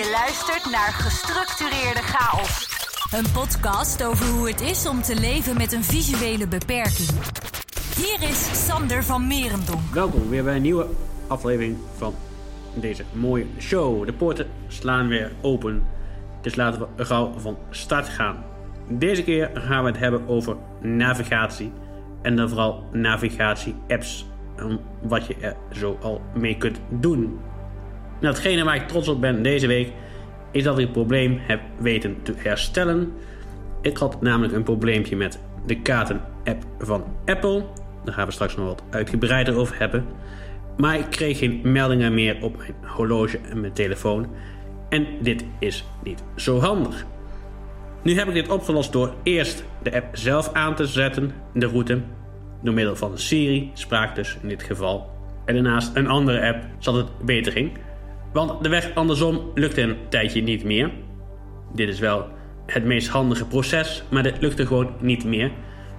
Je luistert naar Gestructureerde Chaos. Een podcast over hoe het is om te leven met een visuele beperking. Hier is Sander van Merendonk. Welkom weer bij een nieuwe aflevering van deze mooie show. De poorten slaan weer open. Dus laten we gauw van start gaan. Deze keer gaan we het hebben over navigatie. En dan vooral navigatie-apps. En wat je er zo al mee kunt doen. Nou, hetgene waar ik trots op ben deze week is dat ik het probleem heb weten te herstellen. Ik had namelijk een probleempje met de kaarten-app van Apple. Daar gaan we straks nog wat uitgebreider over hebben. Maar ik kreeg geen meldingen meer op mijn horloge en mijn telefoon. En dit is niet zo handig. Nu heb ik dit opgelost door eerst de app zelf aan te zetten, de route, door middel van Siri, spraak dus in dit geval. En daarnaast een andere app, zodat het beter ging. Want de weg andersom lukte een tijdje niet meer. Dit is wel het meest handige proces, maar dit lukte gewoon niet meer.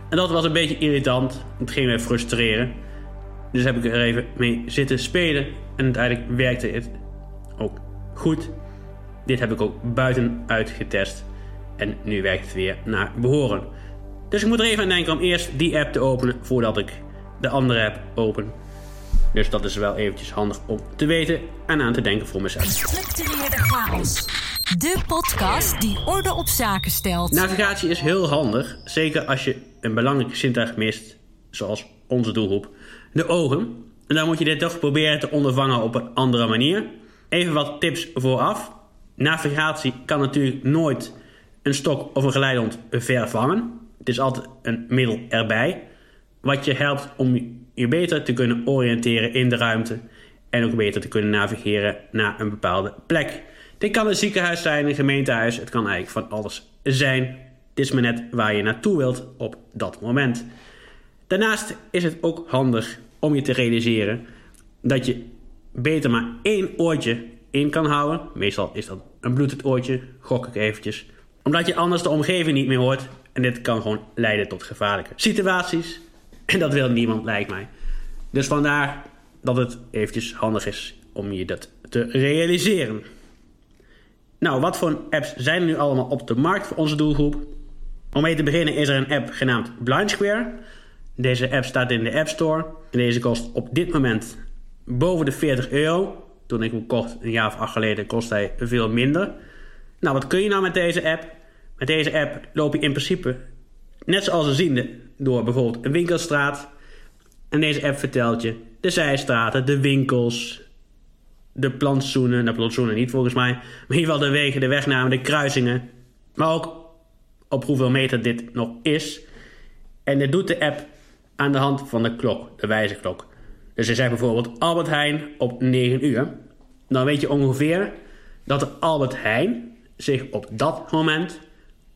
En dat was een beetje irritant. Het ging me frustreren. Dus heb ik er even mee zitten spelen. En uiteindelijk werkte het ook goed. Dit heb ik ook buiten uitgetest. En nu werkt het weer naar behoren. Dus ik moet er even aan denken om eerst die app te openen voordat ik de andere app open. Dus dat is wel eventjes handig om te weten en aan te denken voor mezelf. Gestructureerde Chaos. De podcast die orde op zaken stelt. Navigatie is heel handig, zeker als je een belangrijke zintuig mist, zoals onze doelgroep, de ogen. En dan moet je dit toch proberen te ondervangen op een andere manier. Even wat tips vooraf. Navigatie kan natuurlijk nooit een stok of een geleidehond vervangen. Het is altijd een middel erbij. Wat je helpt om je beter te kunnen oriënteren in de ruimte. En ook beter te kunnen navigeren naar een bepaalde plek. Dit kan een ziekenhuis zijn, een gemeentehuis. Het kan eigenlijk van alles zijn. Het is maar net waar je naartoe wilt op dat moment. Daarnaast is het ook handig om je te realiseren dat je beter maar één oortje in kan houden. Meestal is dat een Bluetooth oortje, gok ik eventjes. Omdat je anders de omgeving niet meer hoort. En dit kan gewoon leiden tot gevaarlijke situaties. En dat wil niemand, lijkt mij. Dus vandaar dat het eventjes handig is om je dat te realiseren. Nou, wat voor apps zijn er nu allemaal op de markt voor onze doelgroep? Om mee te beginnen is er een app genaamd Blind Square. Deze app staat in de App Store. En deze kost op dit moment boven de 40 euro. Toen ik hem kocht, een jaar of acht geleden, kost hij veel minder. Nou, wat kun je nou met deze app? Met deze app loop je in principe, net zoals een ziende, door bijvoorbeeld een winkelstraat. En deze app vertelt je de zijstraten, de winkels, de plantsoenen. De plantsoenen niet volgens mij. Maar in ieder geval de wegen, de wegnamen, de kruisingen. Maar ook op hoeveel meter dit nog is. En dit doet de app aan de hand van de klok, de wijzerklok. Dus je zegt bijvoorbeeld Albert Heijn op 9 uur. Dan weet je ongeveer dat de Albert Heijn zich op dat moment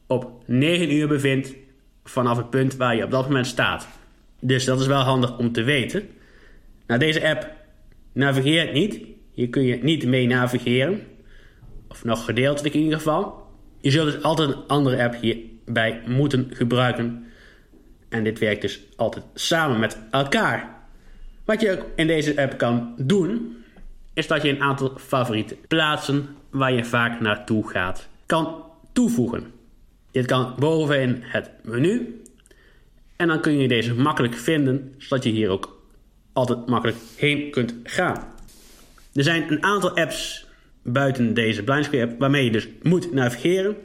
op 9 uur bevindt vanaf het punt waar je op dat moment staat. Dus dat is wel handig om te weten. Nou, deze app navigeert niet. Hier kun je niet mee navigeren. Of nog gedeeltelijk in ieder geval. Je zult dus altijd een andere app hierbij moeten gebruiken. En dit werkt dus altijd samen met elkaar. Wat je ook in deze app kan doen, is dat je een aantal favoriete plaatsen waar je vaak naartoe gaat, kan toevoegen. Dit kan bovenin het menu. En dan kun je deze makkelijk vinden, zodat je hier ook altijd makkelijk heen kunt gaan. Er zijn een aantal apps buiten deze Blindscreen app waarmee je dus moet navigeren.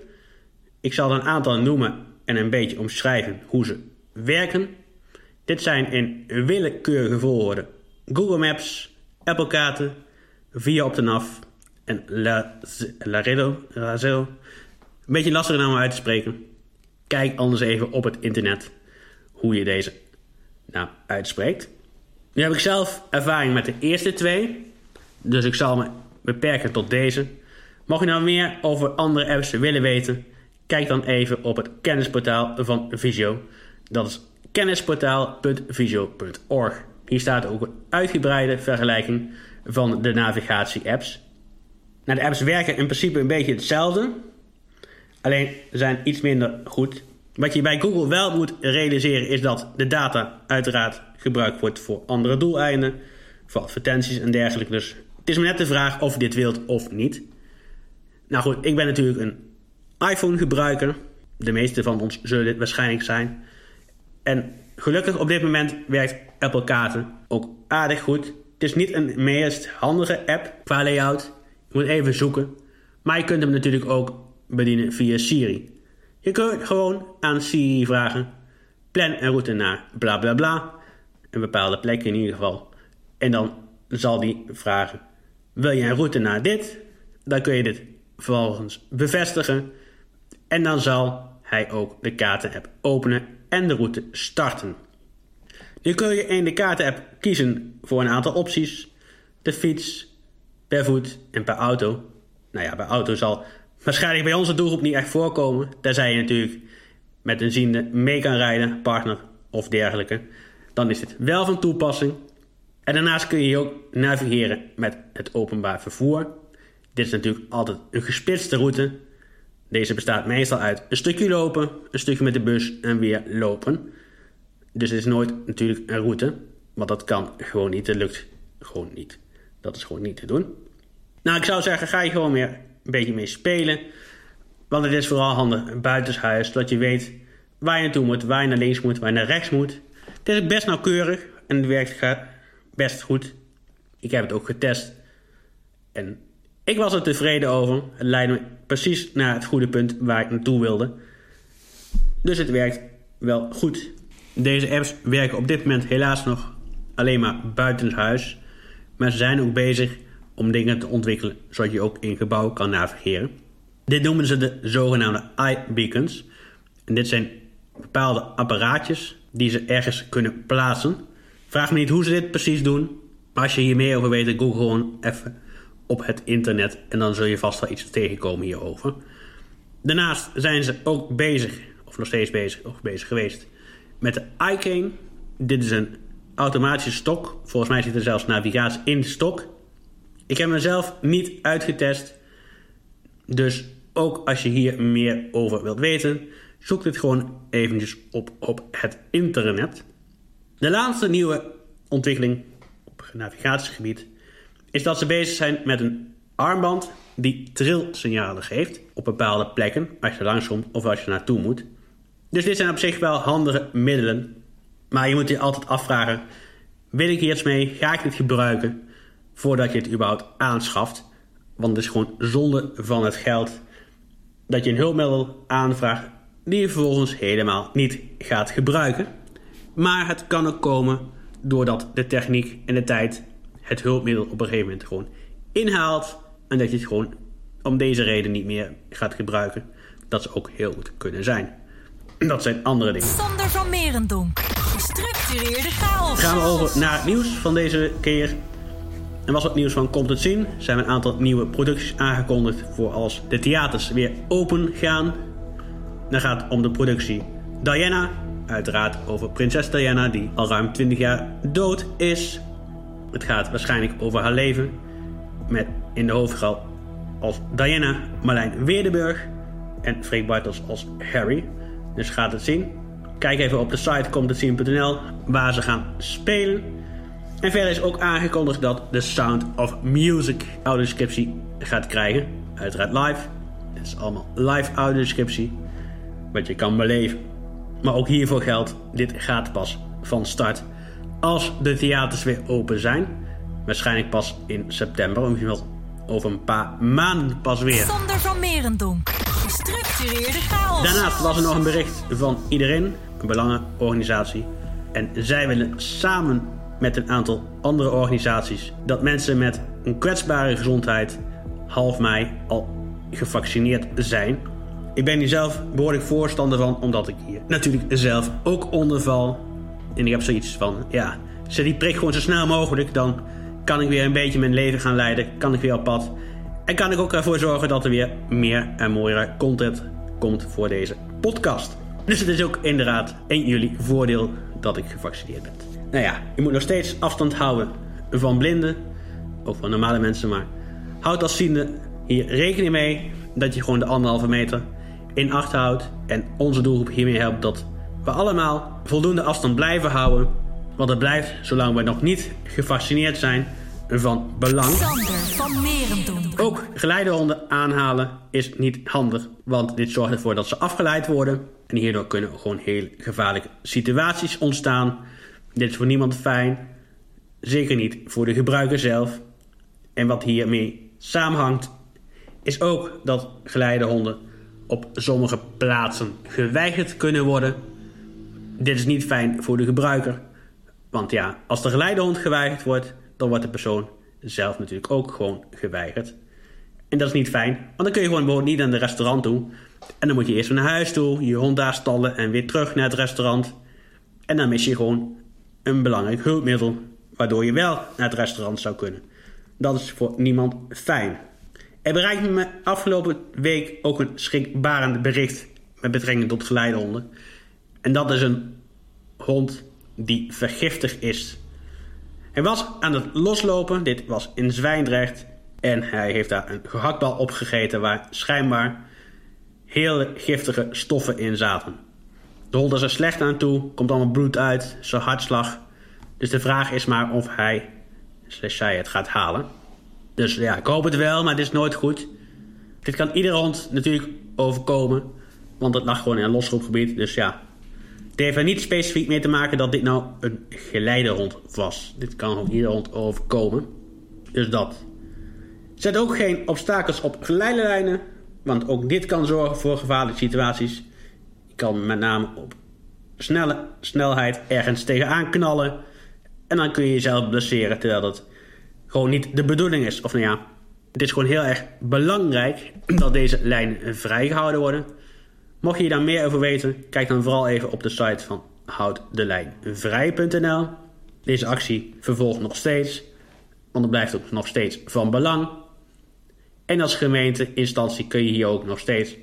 Ik zal er een aantal noemen en een beetje omschrijven hoe ze werken. Dit zijn in willekeurige volgorde Google Maps, Apple Kaarten, Via op de NAV en Laredo. Een beetje lastig naam uit te spreken. Kijk anders even op het internet hoe je deze nou uitspreekt. Nu heb ik zelf ervaring met de eerste twee. Dus ik zal me beperken tot deze. Mocht je nou meer over andere apps willen weten, kijk dan even op het kennisportaal van Visio. Dat is kennisportaal.visio.org. Hier staat ook een uitgebreide vergelijking van de navigatie-apps. Nou, de apps werken in principe een beetje hetzelfde, alleen zijn iets minder goed. Wat je bij Google wel moet realiseren is dat de data uiteraard gebruikt wordt voor andere doeleinden, voor advertenties en dergelijke. Dus het is maar net de vraag of je dit wilt of niet. Nou goed, ik ben natuurlijk een iPhone gebruiker. De meeste van ons zullen dit waarschijnlijk zijn. En gelukkig op dit moment werkt Apple Kaarten ook aardig goed. Het is niet een meest handige app qua layout. Je moet even zoeken. Maar je kunt hem natuurlijk ook bedienen via Siri. Je kunt gewoon aan Siri vragen: plan een route naar bla bla bla. Een bepaalde plek in ieder geval. En dan zal die vragen: wil je een route naar dit? Dan kun je dit vervolgens bevestigen. En dan zal hij ook de kaarten-app openen en de route starten. Nu kun je in de kaarten-app kiezen voor een aantal opties: de fiets, per voet en per auto. Nou ja, bij auto zal waarschijnlijk bij onze doelgroep niet echt voorkomen. Tenzij je natuurlijk met een ziende mee kan rijden, partner of dergelijke. Dan is dit wel van toepassing. En daarnaast kun je ook navigeren met het openbaar vervoer. Dit is natuurlijk altijd een gespitste route. Deze bestaat meestal uit een stukje lopen, een stukje met de bus en weer lopen. Dus het is nooit natuurlijk een route, want dat kan gewoon niet. Het lukt gewoon niet. Dat is gewoon niet te doen. Nou, ik zou zeggen, ga je gewoon weer beetje mee spelen. Want het is vooral handig buitenshuis, zodat je weet waar je naartoe moet, waar je naar links moet, waar je naar rechts moet. Het is best nauwkeurig en het werkt best goed. Ik heb het ook getest. En ik was er tevreden over. Het leidde me precies naar het goede punt waar ik naartoe wilde. Dus het werkt wel goed. Deze apps werken op dit moment helaas nog alleen maar buitenshuis. Maar ze zijn ook bezig om dingen te ontwikkelen zodat je ook in gebouwen kan navigeren. Dit noemen ze de zogenaamde iBeacons. En dit zijn bepaalde apparaatjes die ze ergens kunnen plaatsen. Vraag me niet hoe ze dit precies doen. Maar als je hier meer over weet, google gewoon even op het internet. En dan zul je vast wel iets tegenkomen hierover. Daarnaast zijn ze ook bezig, of nog steeds bezig, of bezig geweest, met de iCane. Dit is een automatische stok. Volgens mij zit er zelfs navigatie in stok. Ik heb mezelf niet uitgetest. Dus ook als je hier meer over wilt weten, zoek dit gewoon eventjes op op het internet. De laatste nieuwe ontwikkeling op navigatiegebied is dat ze bezig zijn met een armband die trilsignalen geeft op bepaalde plekken als je langskomt of als je naartoe moet. Dus dit zijn op zich wel handige middelen. Maar je moet je altijd afvragen: wil ik hier iets mee? Ga ik dit gebruiken voordat je het überhaupt aanschaft? Want het is gewoon zonde van het geld dat je een hulpmiddel aanvraagt die je vervolgens helemaal niet gaat gebruiken. Maar het kan ook komen doordat de techniek en de tijd het hulpmiddel op een gegeven moment gewoon inhaalt. En dat je het gewoon om deze reden niet meer gaat gebruiken. Dat zou ook heel goed kunnen zijn. Dat zijn andere dingen. Sander van Merendonk. Gestructureerde chaos. Gaan we over naar het nieuws van deze keer. En was het nieuws van Komt het zien? Zijn er een aantal nieuwe producties aangekondigd voor als de theaters weer open gaan. Dan gaat het om de productie Diana. Uiteraard over prinses Diana die al ruim 20 jaar dood is. Het gaat waarschijnlijk over haar leven. Met in de hoofdrol als Diana Marlijn Weerdenburg en Freek Bartels als Harry. Dus gaat het zien. Kijk even op de site komtetzien.nl waar ze gaan spelen. En verder is ook aangekondigd dat The Sound of Music audiodescriptie gaat krijgen. Uiteraard live. Het is allemaal live audiodescriptie. Wat je kan beleven. Maar ook hiervoor geldt, dit gaat pas van start als de theaters weer open zijn. Waarschijnlijk pas in september, of wel over een paar maanden pas weer. Sander van Merendonk. Gestructureerde chaos. Daarnaast was er nog een bericht van iedereen, een belangenorganisatie. En zij willen samen met een aantal andere organisaties dat mensen met een kwetsbare gezondheid half mei al gevaccineerd zijn. Ik ben hier zelf behoorlijk voorstander van, omdat ik hier natuurlijk zelf ook onder val. En ik heb zoiets van, ja, zet die prik gewoon zo snel mogelijk, dan kan ik weer een beetje mijn leven gaan leiden, kan ik weer op pad. En kan ik ook ervoor zorgen dat er weer meer en mooiere content komt voor deze podcast. Dus het is ook inderdaad in jullie voordeel dat ik gevaccineerd ben. Nou ja, je moet nog steeds afstand houden van blinden, ook van normale mensen, maar houd als ziende hier rekening mee dat je gewoon de anderhalve meter in acht houdt en onze doelgroep hiermee helpt dat we allemaal voldoende afstand blijven houden. Want het blijft, zolang we nog niet gevaccineerd zijn, van belang. Van. Ook geleidehonden aanhalen is niet handig, want dit zorgt ervoor dat ze afgeleid worden. En hierdoor kunnen gewoon heel gevaarlijke situaties ontstaan. Dit is voor niemand fijn, zeker niet voor de gebruiker zelf. En wat hiermee samenhangt, is ook dat geleidehonden op sommige plaatsen geweigerd kunnen worden. Dit is niet fijn voor de gebruiker, want ja, als de geleidehond geweigerd wordt, dan wordt de persoon zelf natuurlijk ook gewoon geweigerd. En dat is niet fijn, want dan kun je gewoon bijvoorbeeld niet naar het restaurant toe. En dan moet je eerst naar huis toe, je hond daar stallen en weer terug naar het restaurant. En dan mis je gewoon een belangrijk hulpmiddel, waardoor je wel naar het restaurant zou kunnen. Dat is voor niemand fijn. Er bereikte me afgelopen week ook een schrikbarend bericht met betrekking tot geleidehonden. En dat is een hond die vergiftigd is. Hij was aan het loslopen, dit was in Zwijndrecht. En hij heeft daar een gehaktbal opgegeten waar schijnbaar hele giftige stoffen in zaten. De hond is er slecht aan toe, komt allemaal bloed uit, zijn hartslag. Dus de vraag is maar of hij, slash zij het gaat halen. Dus ja, ik hoop het wel, maar het is nooit goed. Dit kan iedere hond natuurlijk overkomen, want het lag gewoon in een losroepgebied. Dus ja, het heeft er niet specifiek mee te maken dat dit nou een geleidehond was. Dit kan gewoon iedere hond overkomen. Dus dat. Zet ook geen obstakels op geleidelijnen, want ook dit kan zorgen voor gevaarlijke situaties. Kan met name op snelle snelheid ergens tegenaan knallen. En dan kun je jezelf blesseren terwijl dat gewoon niet de bedoeling is. Of nou ja, het is gewoon heel erg belangrijk dat deze lijnen vrijgehouden worden. Mocht je daar meer over weten, kijk dan vooral even op de site van houddeleinvrij.nl. Deze actie vervolgt nog steeds, want het blijft ook nog steeds van belang. En als gemeenteinstantie kun je hier ook nog steeds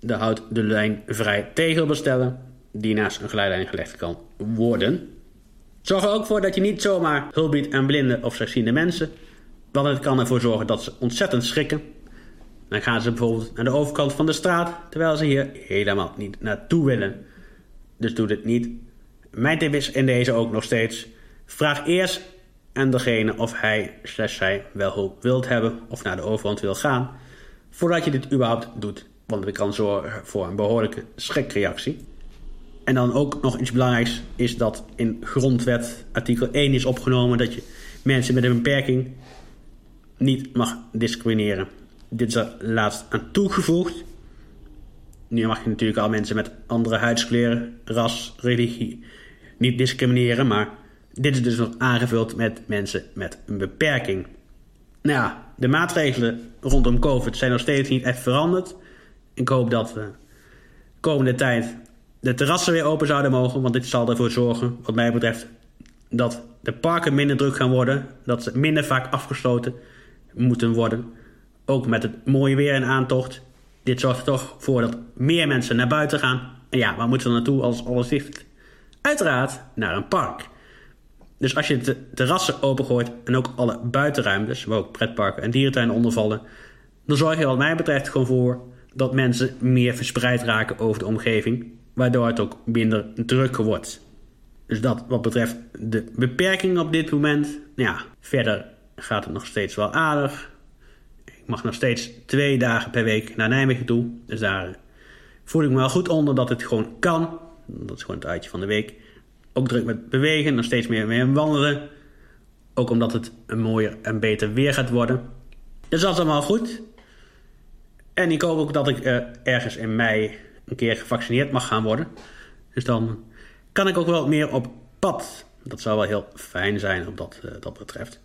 de Houd de Lijn Vrij tegel bestellen, die naast een geleidlijn gelegd kan worden. Zorg er ook voor dat je niet zomaar hulp biedt aan blinde of slechtziende mensen, want het kan ervoor zorgen dat ze ontzettend schrikken. Dan gaan ze bijvoorbeeld naar de overkant van de straat, terwijl ze hier helemaal niet naartoe willen. Dus doe dit niet. Mijn tip is in deze ook nog steeds: vraag eerst aan degene of hij slash zij wel hulp wilt hebben of naar de overkant wil gaan, voordat je dit überhaupt doet, want het kan zorgen voor een behoorlijke schrikreactie. En dan ook nog iets belangrijks is dat in grondwet artikel 1 is opgenomen dat je mensen met een beperking niet mag discrimineren. Dit is er laatst aan toegevoegd. Nu mag je natuurlijk al mensen met andere huidskleur, ras, religie niet discrimineren, maar dit is dus nog aangevuld met mensen met een beperking. Nou ja, de maatregelen rondom COVID zijn nog steeds niet echt veranderd. Ik hoop dat de komende tijd de terrassen weer open zouden mogen. Want dit zal ervoor zorgen, wat mij betreft, dat de parken minder druk gaan worden. Dat ze minder vaak afgesloten moeten worden. Ook met het mooie weer en aantocht. Dit zorgt er toch voor dat meer mensen naar buiten gaan. En ja, waar moeten ze naartoe als alles dicht? Uiteraard naar een park. Dus als je de terrassen opengooit en ook alle buitenruimtes, waar ook pretparken en dierentuinen onder vallen, dan zorg je wat mij betreft gewoon voor dat mensen meer verspreid raken over de omgeving waardoor het ook minder druk wordt. Dus dat wat betreft de beperking op dit moment. Nou ja, verder gaat het nog steeds wel aardig. Ik mag nog steeds twee dagen per week naar Nijmegen toe. Dus daar voel ik me wel goed onder dat het gewoon kan. Dat is gewoon het uitje van de week. Ook druk met bewegen, nog steeds meer mee wandelen. Ook omdat het een mooier en beter weer gaat worden. Dus dat is allemaal goed. En ik hoop ook dat ik uh, ergens in mei een keer gevaccineerd mag gaan worden. Dus dan kan ik ook wel meer op pad. Dat zou wel heel fijn zijn op dat, uh, dat betreft.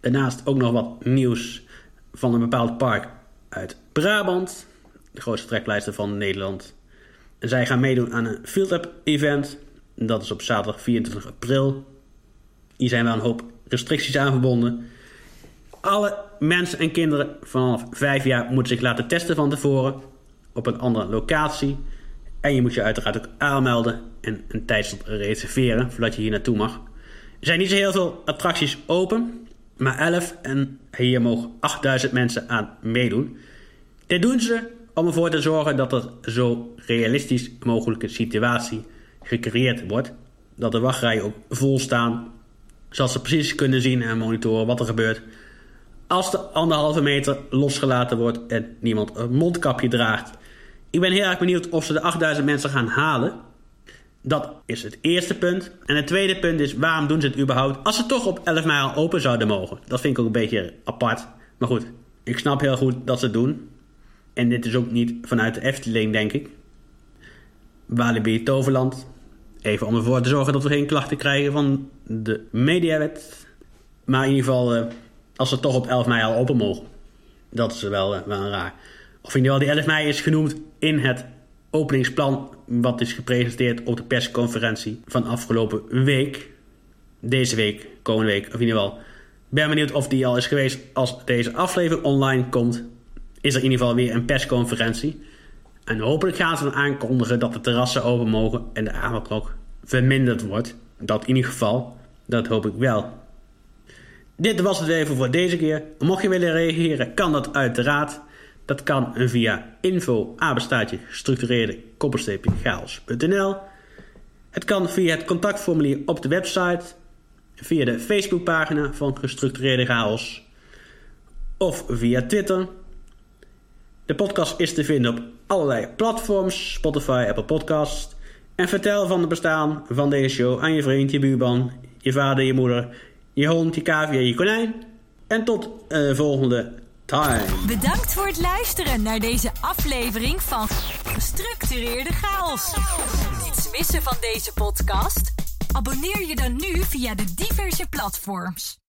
Daarnaast ook nog wat nieuws van een bepaald park uit Brabant. De grootste treklijster van Nederland. Zij gaan meedoen aan een Field Up event. Dat is op zaterdag 24 april. Hier zijn wel een hoop restricties aan verbonden. Alle mensen en kinderen vanaf 5 jaar moeten zich laten testen van tevoren op een andere locatie. En je moet je uiteraard ook aanmelden en een tijdslot reserveren voordat je hier naartoe mag. Er zijn niet zo heel veel attracties open, maar 11 en hier mogen 8000 mensen aan meedoen. Dit doen ze om ervoor te zorgen dat er zo realistisch mogelijke situatie gecreëerd wordt. Dat de wachtrijen ook vol staan. Zodat ze precies kunnen zien en monitoren wat er gebeurt. Als de anderhalve meter losgelaten wordt en niemand een mondkapje draagt. Ik ben heel erg benieuwd of ze de 8000 mensen gaan halen. Dat is het eerste punt. En het tweede punt is, waarom doen ze het überhaupt als ze toch op 11 mei al open zouden mogen? Dat vind ik ook een beetje apart. Maar goed, ik snap heel goed dat ze het doen. En dit is ook niet vanuit de Efteling, denk ik. Walibi Toverland. Even om ervoor te zorgen dat we geen klachten krijgen van de mediawet. Maar in ieder geval, eh, als ze toch op 11 mei al open mogen. Dat is wel, eh, wel raar. Of in ieder geval, die 11 mei is genoemd in het openingsplan... wat is gepresenteerd op de persconferentie van afgelopen week. Deze week, komende week, of in ieder geval... ben benieuwd of die al is geweest als deze aflevering online komt. Is er in ieder geval weer een persconferentie... En hopelijk gaan ze dan aankondigen dat de terrassen open mogen en de avondklok verminderd wordt. Dat in ieder geval, dat hoop ik wel. Dit was het even voor deze keer. Mocht je willen reageren, kan dat uiteraard. Dat kan via info gestructureerde chaos.nl. Het kan via het contactformulier op de website, via de Facebookpagina van Gestructureerde Chaos of via Twitter. De podcast is te vinden op allerlei platforms, Spotify, Apple Podcast. En vertel van het bestaan van deze show aan je vriend, je buurman, je vader, je moeder, je hond, je cavia, je konijn. En tot uh, volgende time. Bedankt voor het luisteren naar deze aflevering van Gestructureerde Chaos. Niets missen van deze podcast? Abonneer je dan nu via de diverse platforms.